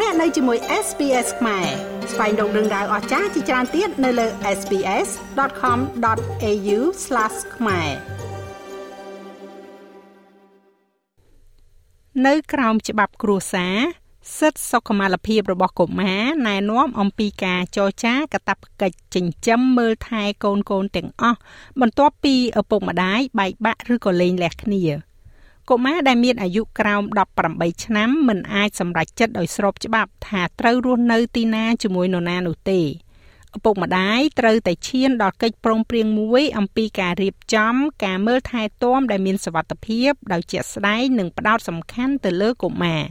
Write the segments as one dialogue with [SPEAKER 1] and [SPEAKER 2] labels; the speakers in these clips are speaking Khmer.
[SPEAKER 1] លោកអ្នកនៅជាមួយ SPS ខ្មែរស្វែងរកដឹងដៅអស្ចារ្យជាច្រើនទៀតនៅលើ SPS.com.au/ ខ្មែរនៅក្រោមច្បាប់គ្រួសារសិទ្ធិសុខុមាលភាពរបស់កុមារណែនាំអំពីការចរចាកាតព្វកិច្ចចិញ្ចឹមមើលថែកូនកូនទាំងអស់បន្ទាប់ពីឪពុកម្ដាយបែកបាក់ឬក៏លែងលះគ្នា កុមារដែលមានអាយុក្រោម18ឆ្នាំមិនអាចសម្រេចចិត្តដោយស្របច្បាប់ថាត្រូវរស់នៅទីណាជាមួយនរណានោះទេឪពុកម្ដាយត្រូវតែឈានដល់កិច្ចព្រមព្រៀងមួយអំពីការរៀបចំ ការមើលថែទាំដែលមានសុវត្ថិភាពដោយជាក់ស្ដែងនិងផ្ដោតសំខាន់ទៅលើកុមារ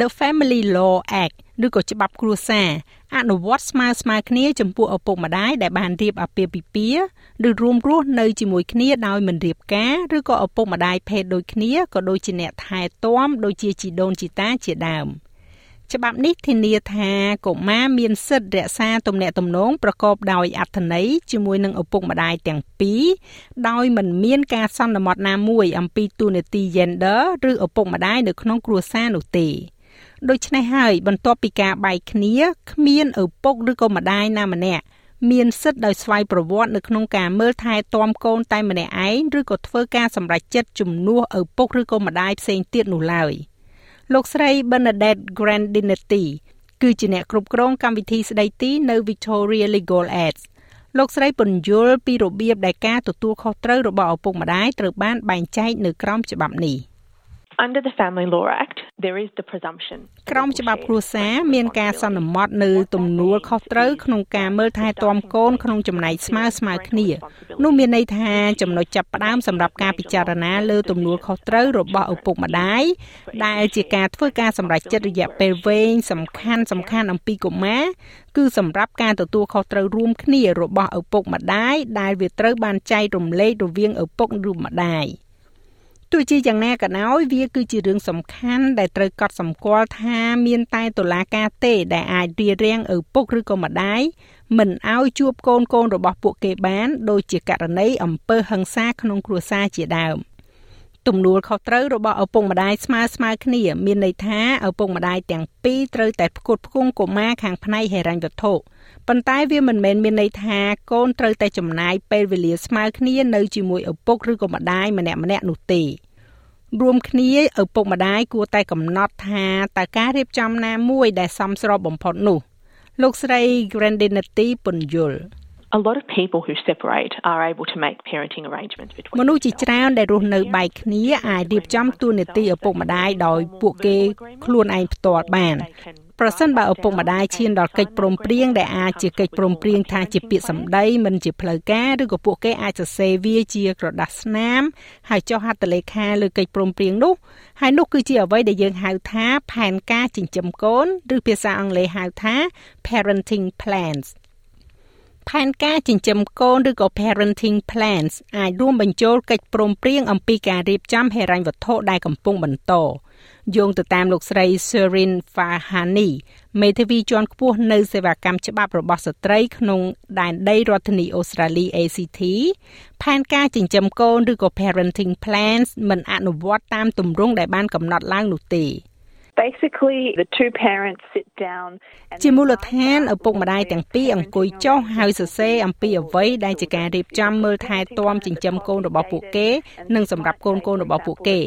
[SPEAKER 1] The Family Law Act ឬក៏ច្បាប់គ្រួសារអនុវត្តស្មើស្មើគ្នាចំពោះឪពុកម្ដាយដែលបានរៀបអាពាហ៍ពិពាហ៍ឬរួមរស់នៅជាមួយគ្នាដោយមិនរៀបការឬក៏ឪពុកម្ដាយភេទដូចគ្នាក៏ដូចជាអ្នកថែទាំដូចជាជីដូនជីតាជាដើមច្បាប់នេះធានាថាកុមារមានសិទ្ធិរក្សាទំនាក់ទំនងប្រកបដោយអត្ថន័យជាមួយនឹងឪពុកម្ដាយទាំងពីរដោយមិនមានការសន្មត់ណាមួយអំពីទូនាទី gender ឬឪពុកម្ដាយនៅក្នុងគ្រួសារនោះទេ ដូច្នេះហើយបន្ទាប់ពីការបែកគ្នាគ្មានឪពុកឬក៏ម្ដាយណាម្នាក់មានសិទ្ធិដោយស្វ័យប្រវត្តិនៅក្នុងការមើលថែទាំកូនតែម្នាក់ឯងឬក៏ធ្វើការសម្រេចចិត្តជំនួសឪពុកឬក៏ម្ដាយផ្សេងទៀតនោះឡើយលោកស្រី Bernadette Grandinetti គឺជាអ្នកគ្រប់គ្រងកម្មវិធីស្ដីទីនៅ Victoria Legal Aid លោកស្រីពន្យល់ពីរបៀបដែលការទទួលខុសត្រូវរបស់ឪពុកម្ដាយត្រូវបានបែងចែកនៅក្រោមច្បាប់នេះ។
[SPEAKER 2] Under the Family Law Act there is the presumption
[SPEAKER 1] ក្រមច្បាប់គ្រួសារមានការសន្មត់នៅទំនួលខុសត្រូវក្នុងការមើលថែទាំកូនក្នុងចំណែកស្មើស្មើគ្នានោះមានន័យថាចំណុចចាប់ផ្ដើមសម្រាប់ការពិចារណាលើទំនួលខុសត្រូវរបស់ឪពុកម្ដាយដែលជាការធ្វើការសម្រេចចិត្តរយៈពេលវែងសំខាន់សំខាន់អំពីកុមារគឺសម្រាប់ការទទួលខុសត្រូវរួមគ្នារបស់ឪពុកម្ដាយដែលវាត្រូវបានចែករំលែករវាងឪពុកឬម្ដាយ។ ទោះជាយ៉ាងណាក៏ដោយវាគឺជារឿងសំខាន់ដែលត្រូវកត់សម្គាល់ថាមានតែតុលាការទេដែលអាចរៀបរៀងឪពុកឬក៏ម្ដាយមិនឲ្យជួបកូនកូនរបស់ពួកគេបាន ដូចជាករណីអំពើហិង្សាក្នុងគ្រួសារជាដើម ទំនួលខុសត្រូវរបស់ឪពុកម្ដាយស្មើស្មើគ្នា មានន័យថាឪពុកម្ដាយទាំងពីរត្រូវតែផ្គត់ផ្គង់កុមារខាងផ្នែកហិរញ្ញវត្ថុប៉ុន្តែវាមិនមែនមានន័យថាកូនត្រូវតែចំណាយពេលវេលាស្មើគ្នានៅជាមួយឪពុកឬក៏ម្ដាយម្នាក់ម្នាក់នោះទេរួមគ្នាឪពុកម្ដាយគួរតែកំណត់ថាតើការរៀបចំណាមួយដែលសមស្របបំផុតនោះ លោកស្រី Grandinetti ពន្យល់
[SPEAKER 2] A lot of people who separate are able to make parenting arrangements between
[SPEAKER 1] មនុស្សជាច្រើនដែលរស់នៅបែកគ្នាអាចរៀបចំទូនាទីឪពុកម្ដាយដោយពួកគេខ្លួនឯងផ្ទាល់បានប្រសិនបើឪពុកម្ដាយឈានដល់កិច្ចព្រមព្រៀងដែលអាចជាកិច្ចព្រមព្រៀងថាជាពាក្យសម្ដីមិនជាផ្លូវការឬក៏ពួកគេអាចសរសេរវាជាក្រដាសស្នាមហើយចុះហត្ថលេខាលើកិច្ចព្រមព្រៀងនោះហើយនោះគឺជាអ្វីដែលយើងហៅថាផែនការចិញ្ចឹមកូនឬភាសាអង់គ្លេសហៅថា parenting plans ផែនការចិញ្ចឹមកូនឬក៏ parenting plans អាចរួមបញ្ចូលកិច្ចព្រមព្រៀងអំពីការរៀបចំហិរញ្ញវត្ថុដែលកំពុងបន្តយោងទៅតាមលោកស្រី Serin Farhani មេធាវីជាន់ខ្ពស់នៅសេវាកម្មច្បាប់របស់ស្ត្រីក្នុងដែនដីរដ្ឋធានីអូស្ត្រាលី ACT ផែនការចិញ្ចឹមកូនឬក៏ parenting plans មិនអនុវត្តតាមទម្រង់ដែលបានកំណត់ឡើងនោះទេ
[SPEAKER 2] Basically the two parents sit down
[SPEAKER 1] ជាមូលដ្ឋានឪពុកម្ដាយទាំងពីរអង្គុយចុះហើយសរសេរអំពីអ្វីដែលជាការរៀបចំមើលថែទាំចិញ្ចឹមកូនរបស់ពួកគេ និងសម្រាប់កូនកូនរបស់ពួកគេ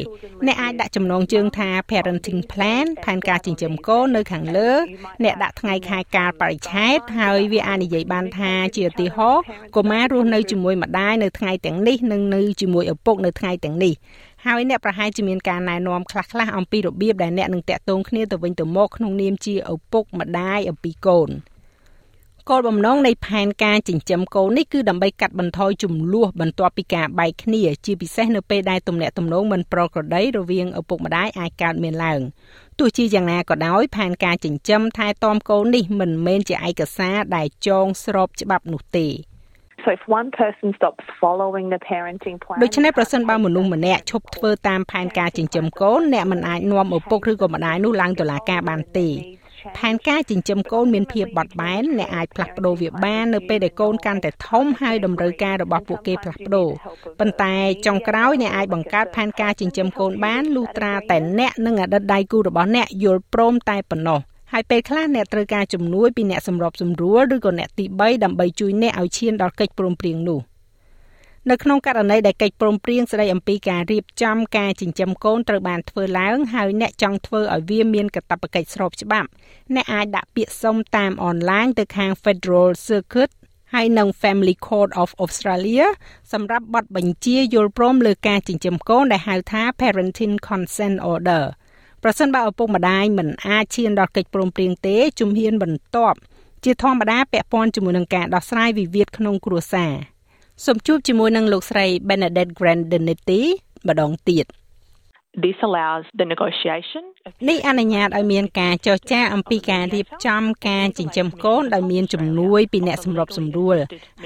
[SPEAKER 1] អ្នកអាចដាក់ចំណងជើងថា parenting plan ផែនការចិញ្ចឹមកូននៅខាងលើ អ្នកដាក់ថ្ងៃខែកាលបរិច្ឆេទហើយវាអាចនិយាយបានថាជាឧទាហរណ៍កុមាររស់នៅជាមួយម្ដាយនៅថ្ងៃទាំងនេះនិងនៅជាមួយឪពុកនៅថ្ងៃទាំងនេះ ហើយអ្នកប្រហែលជាមានការណែនាំខ្លះៗអំពីរបៀបដែលអ្នកនឹងតាក់ទងគ្នាទៅវិញទៅមកក្នុងនាមជាឪពុកម្ដាយអំពីកូនគោលបំណងនៃផែនការចិញ្ចឹមកូននេះគឺដើម្បីកាត់បន្ថយចំនួនបន្ទាប់ពីការបែកគ្នាជាពិសេសនៅពេលដែលទំនាក់ទំនងមិនប្រក្រតីរវាងឪពុកម្ដាយអាចកើតមានឡើងទោះជាយ៉ាងណាក៏ដោយផែនការចិញ្ចឹមថែទាំកូននេះមិនមែនជាឯកសារដែលចងស្របច្បាប់នោះទេ
[SPEAKER 2] So if one person stops following the parenting plan
[SPEAKER 1] ដូច្នេះប្រសិនបើមនុស្សម្នាក់ឈប់ធ្វើតាមផែនការចិញ្ចឹមកូនអ្នកមិនអាចនាំឪពុកឬក៏ម្ដាយនោះឡើងតុលាការបានទេផែនការចិញ្ចឹមកូនមានភាពបត់បែនអ្នកអាចផ្លាស់ប្ដូរវាបាននៅពេលដែលកូនកាន់តែធំហើយតម្រូវការរបស់ពួកគេផ្លាស់ប្ដូរប៉ុន្តែចុងក្រោយអ្នកអាចបង្កើតផែនការចិញ្ចឹមកូនបានលុះត្រាតែអ្នកនិងអតីតដៃគូរបស់អ្នកយល់ព្រមតែប៉ុណ្ណោះ ហើយពេលខ្លះអ្នកត្រូវការជំនួយពីអ្នកសម្របសម្រួលឬក៏អ្នកទី3ដើម្បីជួយអ្នកឲ្យឈានដល់កិច្ចព្រមព្រៀងនោះនៅក្នុងករណីដែលកិច្ចព្រមព្រៀងស្តីអំពីការរៀបចំការចិញ្ចឹមកូនត្រូវបានធ្វើឡើងហើយអ្នកចង់ធ្វើឲ្យវាមានកាតព្វកិច្ចស្របច្បាប់អ្នកអាចដាក់ពាក្យសុំតាមអនឡាញទៅខាង Federal Circuit ហើយនឹង Family Court of Australia សម្រាប់បទបញ្ជាយល់ព្រមលើការចិញ្ចឹមកូនដែលហៅថា Parenting Consent Order ប្រសិនបើឪពុកម្ដាយមិនអាចឈានដល់កិច្ចព្រមព្រៀងទេជំហានបន្ទាប់ជាធម្មតាពាក់ព័ន្ធជាមួយនឹងការដោះស្រាយវិវាទក្នុងគ្រួសារសូមជួបជាមួយនឹងលោកស្រី Benedict Grandinetti ម្ដងទៀត
[SPEAKER 2] This allows the negotiation
[SPEAKER 1] នេះអនុញ្ញាតឲ្យមានការចរចាអំពីការរៀបចំការចិញ្ចឹមកូនដោយមានជំនួយពីអ្នកសម្របសម្រួល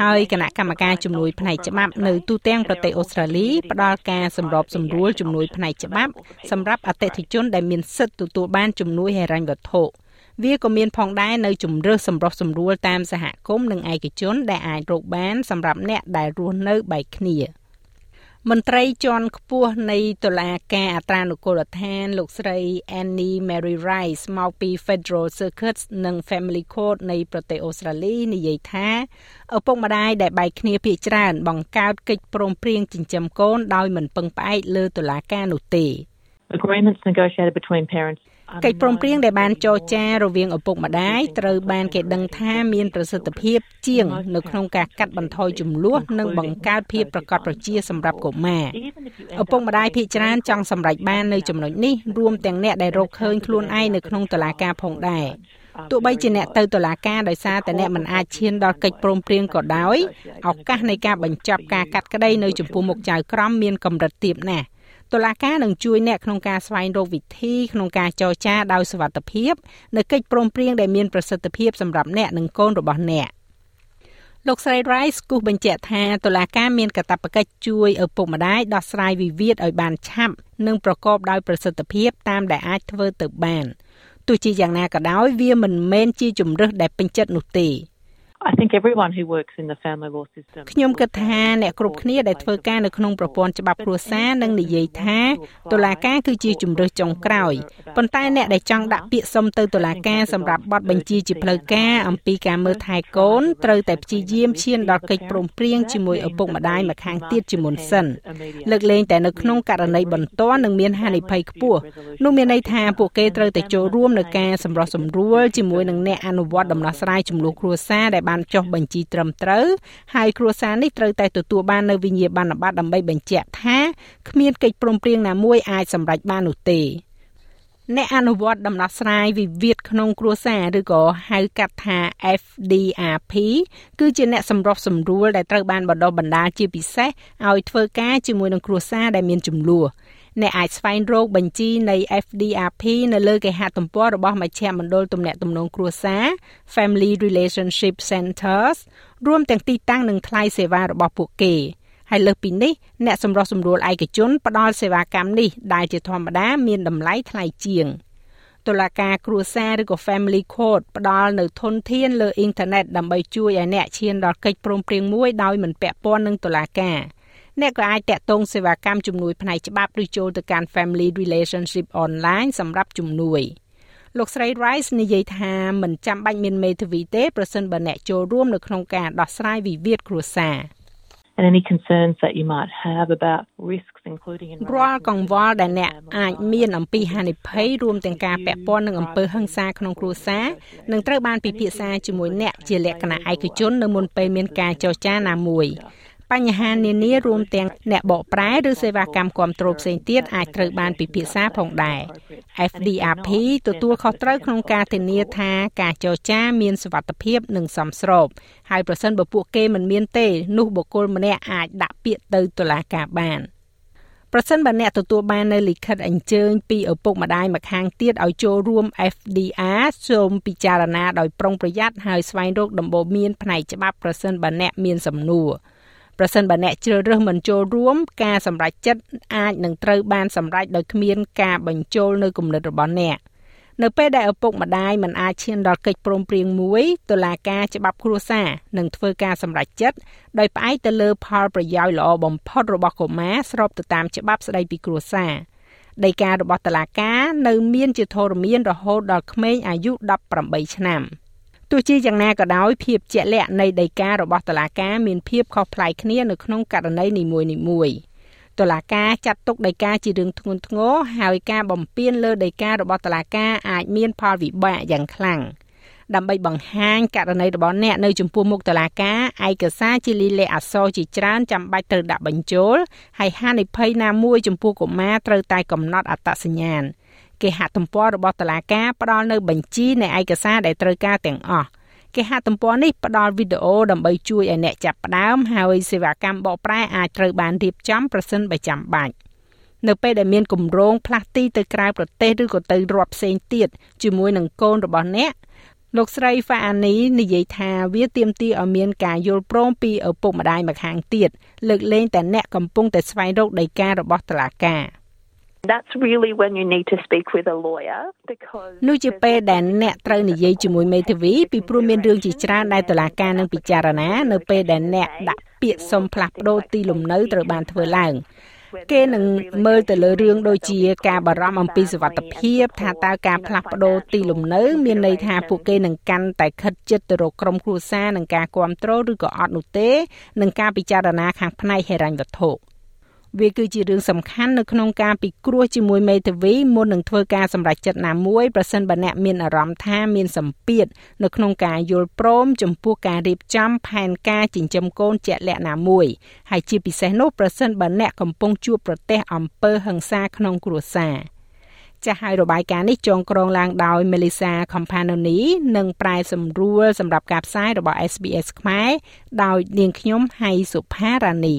[SPEAKER 1] ហើយគណៈកម្មការជំនួយផ្នែកច្បាប់នៅទូទាំងប្រទេសអូស្ត្រាលីផ្ដល់ការសម្របសម្រួលជំនួយផ្នែកច្បាប់សម្រាប់អតិថិជនដែលមានសិទ្ធិទទួលបានជំនួយហិរញ្ញវត្ថុវាក៏មានផងដែរនៅជំរើសសម្រុះសម្រួលតាមសហគមន៍និងឯកជនដែលអាចរកបានសម្រាប់អ្នកដែលរស់នៅបែកគ្នា។ មន្ត្រីជាន់ខ្ពស់នៃតុលាការអត្រានុកូលដ្ឋាន លោកស្រី Annie Mary Rice មកពី Federal Circuit និង Family Court នៃប្រទេសអូស្ត្រាលីនិយាយថាឪពុកម្ដាយដែលបែកគ្នាភាគច្រើន បង្កើតកិច្ចព្រមព្រៀងចិញ្ចឹមកូនដោយមិនពឹងផ្អែកលើតុលាការនោះទេ
[SPEAKER 2] Agreements negotiated between parents
[SPEAKER 1] កិច្ចព្រមព្រៀងដែលបានចរចារវាងឪពុកម្ដាយត្រូវបានគេដឹងថាមានប្រសិទ្ធភាពជាងនៅក្នុងការកាត់បន្ថយចំនួននិងបង្កើតភាពប្រកបប្រជាសម្រាប់កុមារឪពុកម្ដាយភាគច្រើនចង់សម្រេចបាននៅចំណុចនេះរួមទាំងអ្នកដែលរកឃើញខ្លួនឯងនៅក្នុងតុលាការផងដែរទោះបីជាអ្នកទៅតុលាការដោយសារតែអ្នកមិនអាចឈានដល់កិច្ចព្រមព្រៀងក៏ដោយឱកាសនៃការបញ្ចប់ការកាត់ក្តីនៅចំពោះមុខចៅក្រមមានកម្រិតទាបណាស់ តុលាការនឹងជួយអ្នកក្នុងការស្វែងរកវិធីក្នុងការចរចាដោយសុវត្ថិភាពនៅកិច្ចព្រមព្រៀងដែលមានប្រសិទ្ធភាពសម្រាប់អ្នកនិងកូនរបស់អ្នកលោកស្រី Rice គូសបញ្ជាក់ថាតុលាការមានកាតព្វកិច្ចជួយឪពុកម្ដាយដោះស្រាយវិវាទឲ្យបានឆាប់និងប្រកបដោយប្រសិទ្ធភាពតាមដែលអាចធ្វើទៅបានទោះជាយ៉ាងណាក៏ដោយវាមិនមែនជាជំរើសដែលពេញចិត្តនោះទេ
[SPEAKER 2] I think everyone who works in the family law system
[SPEAKER 1] ខ្ញុំគិតថាអ្នកគ្រប់គ្នាដែលធ្វើការនៅក្នុងប្រព័ន្ធច្បាប់គ្រួសារនឹងនិយាយថាតុលាការគឺជាជំរើសចុងក្រោយប៉ុន្តែអ្នកដែលចង់ដាក់ពាក្យសុំទៅតុលាការសម្រាប់បទបញ្ជាជាផ្លូវការអំពីការមើលថែកូនត្រូវតែព្យាយាមឈានដល់កិច្ចព្រមព្រៀងជាមួយឪពុកម្ដាយម្ខាងទៀតជាមុនសិនលើកលែងតែនៅក្នុងករណីបន្ទាន់នឹងមានហានិភ័យខ្ពស់នោះមានន័យថាពួកគេត្រូវតែចូលរួមនៅការសម្រោះសម្រួលជាមួយនឹងអ្នកអនុវត្តដំណោះស្រាយចំនួនគ្រួសារដែលបានចុះបញ្ជីត្រឹមត្រូវហើយគ្រួសារនេះត្រូវតែទទួលបាននៅវិញ្ញាបនបត្រដើម្បីបញ្ជាក់ថាគ្មានកិច្ចព្រមព្រៀងណាមួយអាចសម្រេចបាននោះទេអ្នកអនុវត្តដំណោះស្រាយវិវាទក្នុងគ្រួសារឬក៏ហៅកាត់ថា FDRP គឺជាអ្នកសម្រុះសម្រួលដែលត្រូវបានបណ្ដុះបណ្ដាលជាពិសេសឲ្យធ្វើការជាមួយនឹងគ្រួសារដែលមានចំនួន អ្នកអាចស្វែងរកបញ្ជីនៃ FDRP នៅលើគេហទំព័ររបស់មជ្ឈមណ្ឌលទំនាក់ទំនងគ្រួសារ Family Relationship Centers រួមទាំងទីតាំងនិងថ្លៃសេវារបស់ពួកគេហើយលើសពីនេះអ្នកសម្រុះសម្រួលឯកជនផ្ដល់សេវាកម្មនេះដែលជាធម្មតាមានតម្លៃថ្លៃជាងតុលាការគ្រួសារឬក៏ Family Court ផ្ដល់នៅធនធានលើអ៊ីនធឺណិតដើម្បីជួយឲ្យអ្នកឈានដល់កិច្ចព្រមព្រៀងមួយដោយមិនពាក់ព័ន្ធនឹងតុលាការ។ អ្នកក៏អាចតាក់ទងសេវាកម្មជំនួយផ្នែកច្បាប់ឬចូលទៅកាន់ Family Relationship Online សម្រាប់ជំនួយលោកស្រី Rice និយាយថាមិនចាំបាច់មានមេធាវីទេប្រសិនបើអ្នកចូលរួមនៅក្នុងការដោះស្រាយវិវាទគ្រួសារ
[SPEAKER 2] and any concerns that you might have about risks including in
[SPEAKER 1] រាល់កង្វល់ដែលអ្នកអាចមានអំពីហានិភ័យរួមទាំងការពាក់ព័ន្ធនឹងអំពើហិង្សាក្នុងគ្រួសារនឹងត្រូវបានពិភាក្សាជាមួយអ្នកជាលក្ខណៈឯកជននៅមុនពេលមានការចរចាណាមួយ បញ្ហានានារួមទាំងអ្នកបកប្រែឬសេវាកម្មគ្រប់គ្រងផ្សេងទៀតអាចត្រូវបានពិភាក្សាផងដែរ FDRP ទទួលខុសត្រូវក្នុងការធានាថាការចរចាមានសុវត្ថិភាពនិងសមស្របហើយប្រសិនបើពួកគេមិនមានទេនោះបុគ្គលម្នាក់អាចដាក់ពាក្យទៅតុលាការបានប្រសិនបើអ្នកទទួលបាននៅលិខិតអញ្ជើញពីឪពុកម្ដាយម្ខាងទៀតឲ្យចូលរួម FDR សូមពិចារណាដោយប្រុងប្រយ័ត្នហើយស្វែងរកដំបូន្មានផ្នែកច្បាប់ប្រសិនបើអ្នកមានសំណួរ ប្រសិនបើអ្នកជ្រើសរើសមិនចូលរួមការសម្រេចចិត្តអាចនឹងត្រូវបានសម្រេចដោយគ្មានការបញ្ចូលនៅគំនិតរបស់អ្នកនៅពេលដែលឪពុកម្ដាយមិនអាចឈានដល់កិច្ចព្រមព្រៀងមួយតុលាការច្បាប់គ្រួសារនឹងធ្វើការសម្រេចចិត្តដោយផ្អែកទៅលើផលប្រយោជន៍ល្អបំផុតរបស់កុមារស្របទៅតាមច្បាប់ស្តីពីគ្រួសារដីការបស់តឡាកានៅមានជាធរមានរហូតដល់ក្មេងអាយុ18ឆ្នាំ ទោះជាយ៉ាងណាក៏ដោយភាពជាក់លាក់នៃដីការបស់តឡាកាមានភាពខុសប្លែកគ្នានៅក្នុងករណីនីមួយៗតឡាការចាត់ទុកដីកាជារឿងធ្ងន់ធ្ងរហើយការបំពានលើដីការបស់តឡាការអាចមានផលវិបាកយ៉ាងខ្លាំងដើម្បីបង្ហាញករណីរបស់អ្នកនៅចំពោះមុខតឡាការឯកសារជាលិលាអក្សរជាច្រើនចាំបាច់ត្រូវដាក់បញ្ចូលហើយហានិភ័យណាមួយចំពោះកុមារត្រូវតែកំណត់អត្តសញ្ញាណ គេហទំព័ររបស់តឡាការផ្ដល់នៅបញ្ជីនៃឯកសារដែលត្រូវការទាំងអស់គេហទំព័រនេះផ្ដល់វីដេអូដើម្បីជួយឲ្យអ្នកចាប់ផ្ដើមហើយសេវាកម្មបកប្រែអាចត្រូវបានរៀបចំប្រសិនបើចាំបាច់នៅពេលដែលមានគម្រោងផ្លាស់ទីទៅក្រៅប្រទេសឬក៏ទៅរដ្ឋផ្សេងទៀតជាមួយនឹងកូនរបស់អ្នកលោកស្រីហ្វាអានីនិយាយថាវាទាមទារឲ្យមានការយល់ព្រមពីឪពុកម្ដាយម្ខាងទៀតលើកលែងតែអ្នកកំពុងតែស្វែងរកដីការបស់តុលាការ
[SPEAKER 3] That's really when you need to speak with a lawyer because
[SPEAKER 1] នោះជាពេលដែលអ្នកត្រូវនិយាយជាមួយមេធាវីពីព្រោះមានរឿងជាច្រើនដែលតុលាការនឹងពិចារណា នៅពេលដែលអ្នកដាក់ពាក្យសុំផ្លាស់ប្ដូរទីលំនៅត្រូវបានធ្វើឡើងគេនឹងមើលទៅលើរឿងដូចជាការបារម្ភអំពីសុវត្ថិភាពថាតើការផ្លាស់ប្ដូរទីលំនៅ មានន័យថាពួកគេនឹងកាន់តែខិតជិតទៅរកក្រុមគ្រួសារនឹងការគ្រប់គ្រងឬក៏អត់នោះទេនឹងការពិចារណាខាងផ្នែកហិរញ្ញវត្ថុ។ វាគឺជារឿងសំខាន់នៅក្នុងការពិគ្រោះជាមួយមេធាវីមុននឹងធ្វើការសម្រេចចិត្តណាមួយប្រសិនបើអ្នកមានអារម្មណ៍ថាមានសម្ពាធនៅក្នុងការយល់ព្រមចំពោះការរៀបចំផែនការចិញ្ចឹមកូនជាក់លាក់ណាមួយហើយជាពិសេសនោះប្រសិនបើអ្នកកំពុងជួបប្រទះអំពើហិង្សាក្នុងគ្រួសារចាស់ហើយរបាយការណ៍នេះចងក្រងឡើងដោយ Melissa Companoni និងប្រែសម្រួលសម្រាប់ការផ្សាយរបស់ SBS ខ្មែរដោយនាងខ្ញុំហៃសុផារ៉ានី